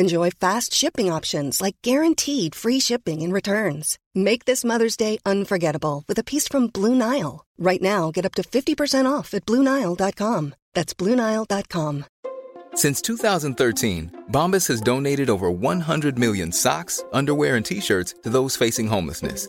Enjoy fast shipping options like guaranteed free shipping and returns. Make this Mother's Day unforgettable with a piece from Blue Nile. Right now, get up to 50% off at BlueNile.com. That's BlueNile.com. Since 2013, Bombas has donated over 100 million socks, underwear, and t-shirts to those facing homelessness.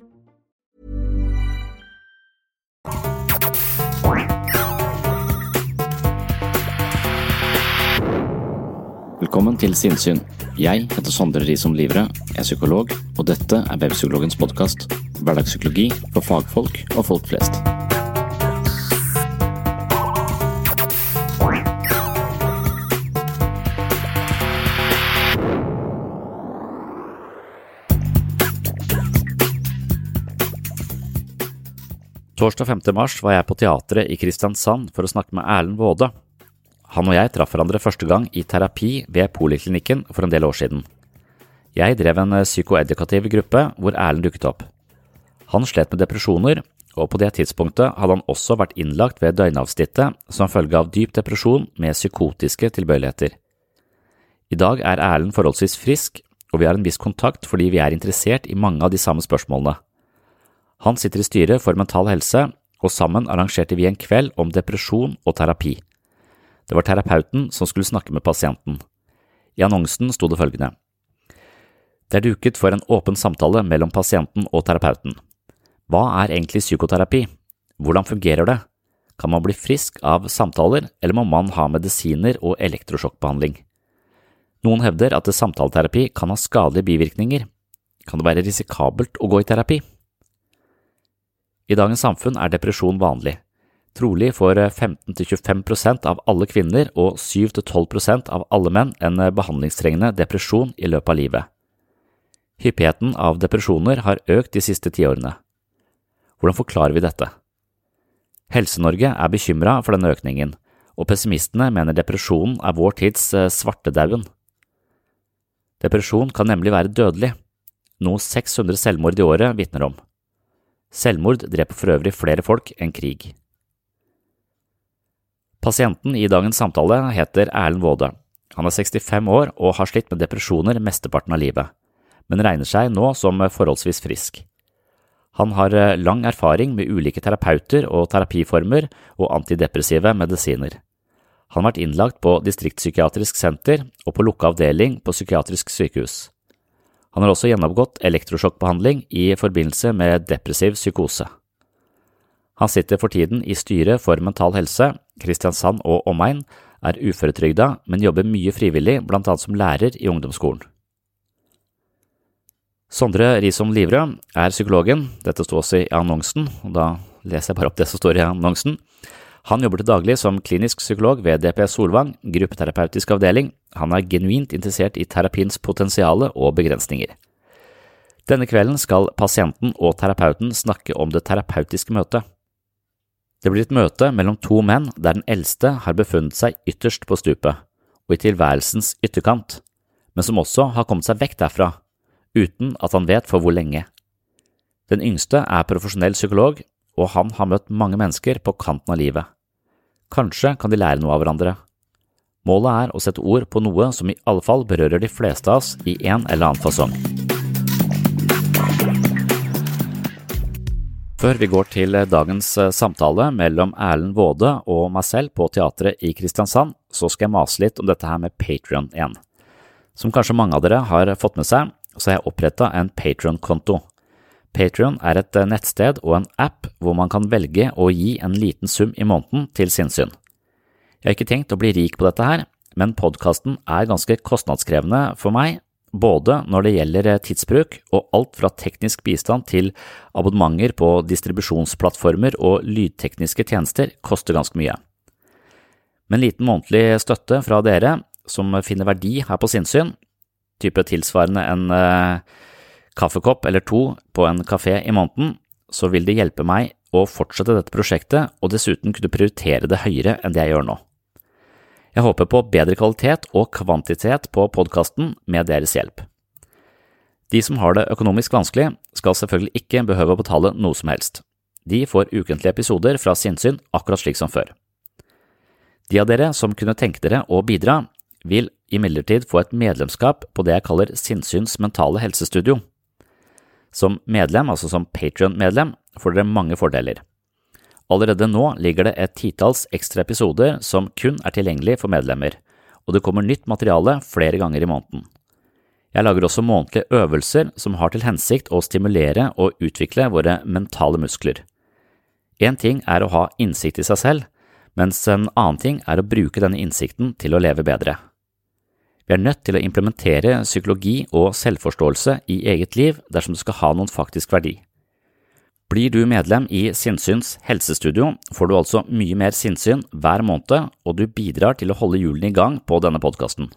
Velkommen til Sinnsyn. Jeg heter Sondre Risom Livre, er psykolog, og dette er Webpsykologens podkast. Hverdagspsykologi for fagfolk og folk flest. Torsdag 5. mars var jeg på teatret i Kristiansand for å snakke med Erlend Waade. Han og jeg traff hverandre første gang i terapi ved Poliklinikken for en del år siden. Jeg drev en psykoedukativ gruppe hvor Erlend dukket opp. Han slet med depresjoner, og på det tidspunktet hadde han også vært innlagt ved døgnavsnittet som følge av dyp depresjon med psykotiske tilbøyeligheter. I dag er Erlend forholdsvis frisk, og vi har en viss kontakt fordi vi er interessert i mange av de samme spørsmålene. Han sitter i styret for Mental Helse, og sammen arrangerte vi en kveld om depresjon og terapi. Det var terapeuten som skulle snakke med pasienten. I annonsen sto det følgende. Det er duket for en åpen samtale mellom pasienten og terapeuten. Hva er egentlig psykoterapi? Hvordan fungerer det? Kan man bli frisk av samtaler, eller må man ha medisiner og elektrosjokkbehandling? Noen hevder at samtaleterapi kan ha skadelige bivirkninger. Kan det være risikabelt å gå i terapi? I dagens samfunn er depresjon vanlig. Trolig får 15–25% av alle kvinner og 7–12% av alle menn en behandlingstrengende depresjon i løpet av livet. Hyppigheten av depresjoner har økt de siste tiårene. Hvordan forklarer vi dette? Helse-Norge er bekymra for denne økningen, og pessimistene mener depresjonen er vår tids svartedauden. Depresjon kan nemlig være dødelig, noe 600 selvmord i året vitner om. Selvmord dreper for øvrig flere folk enn krig. Pasienten i dagens samtale heter Erlend Waade. Han er 65 år og har slitt med depresjoner mesteparten av livet, men regner seg nå som forholdsvis frisk. Han har lang erfaring med ulike terapeuter og terapiformer og antidepressive medisiner. Han har vært innlagt på distriktspsykiatrisk senter og på lukka avdeling på psykiatrisk sykehus. Han har også gjennomgått elektrosjokkbehandling i forbindelse med depressiv psykose. Han sitter for tiden i styret for Mental Helse, Kristiansand og omegn, er uføretrygda, men jobber mye frivillig, blant annet som lærer i ungdomsskolen. Sondre Risom Livrød er psykologen, dette sto også i annonsen, og da leser jeg bare opp det som står i annonsen. Han jobber til daglig som klinisk psykolog ved DPS Solvang, gruppeterapeutisk avdeling. Han er genuint interessert i terapiens potensiale og begrensninger. Denne kvelden skal pasienten og terapeuten snakke om det terapeutiske møtet. Det blir et møte mellom to menn der den eldste har befunnet seg ytterst på stupet, og i tilværelsens ytterkant, men som også har kommet seg vekk derfra, uten at han vet for hvor lenge. Den yngste er profesjonell psykolog, og han har møtt mange mennesker på kanten av livet. Kanskje kan de lære noe av hverandre. Målet er å sette ord på noe som i alle fall berører de fleste av oss i en eller annen fasong. Før vi går til dagens samtale mellom Erlend Waade og meg selv på teatret i Kristiansand, så skal jeg mase litt om dette her med Patrion igjen. Som kanskje mange av dere har fått med seg, så har jeg oppretta en Patrion-konto. Patrion er et nettsted og en app hvor man kan velge å gi en liten sum i måneden til sinnssyn. Jeg har ikke tenkt å bli rik på dette her, men podkasten er ganske kostnadskrevende for meg, både når det gjelder tidsbruk og alt fra teknisk bistand til abonnementer på distribusjonsplattformer og lydtekniske tjenester koster ganske mye. Med en liten månedlig støtte fra dere som finner verdi her på sinnssyn, type tilsvarende en eh, kaffekopp eller to på en kafé i måneden, så vil det hjelpe meg å fortsette dette prosjektet og dessuten kunne prioritere det høyere enn det jeg gjør nå. Jeg håper på bedre kvalitet og kvantitet på podkasten med deres hjelp. De som har det økonomisk vanskelig, skal selvfølgelig ikke behøve å betale noe som helst. De får ukentlige episoder fra sinnssyn akkurat slik som før. De av dere som kunne tenke dere å bidra, vil imidlertid få et medlemskap på det jeg kaller Sinnsyns mentale helsestudio. Som medlem, altså som Patrion-medlem, får dere mange fordeler. Allerede nå ligger det et titalls ekstra episoder som kun er tilgjengelig for medlemmer, og det kommer nytt materiale flere ganger i måneden. Jeg lager også månedlige øvelser som har til hensikt å stimulere og utvikle våre mentale muskler. Én ting er å ha innsikt i seg selv, mens en annen ting er å bruke denne innsikten til å leve bedre. Vi er nødt til å implementere psykologi og selvforståelse i eget liv dersom det skal ha noen faktisk verdi. Blir du medlem i Sinnsyns helsestudio, får du altså mye mer sinnssyn hver måned, og du bidrar til å holde hjulene i gang på denne podkasten.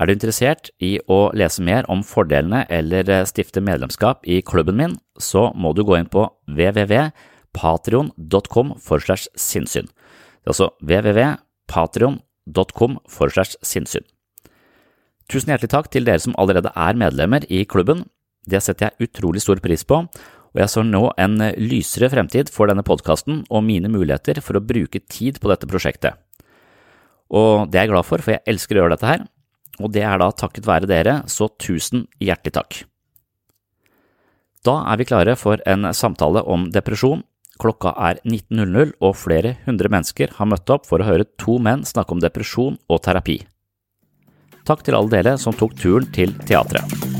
Er du interessert i å lese mer om fordelene eller stifte medlemskap i klubben min, så må du gå inn på www.patrion.com for sinnssyn. Det er altså www.patrion.com for sinnssyn. Tusen hjertelig takk til dere som allerede er medlemmer i klubben. Det setter jeg utrolig stor pris på, og jeg så nå en lysere fremtid for denne podkasten og mine muligheter for å bruke tid på dette prosjektet. Og det er jeg glad for, for jeg elsker å gjøre dette her, og det er da takket være dere, så tusen hjertelig takk. Da er vi klare for en samtale om depresjon. Klokka er 19.00, og flere hundre mennesker har møtt opp for å høre to menn snakke om depresjon og terapi. Takk til alle dere som tok turen til teatret.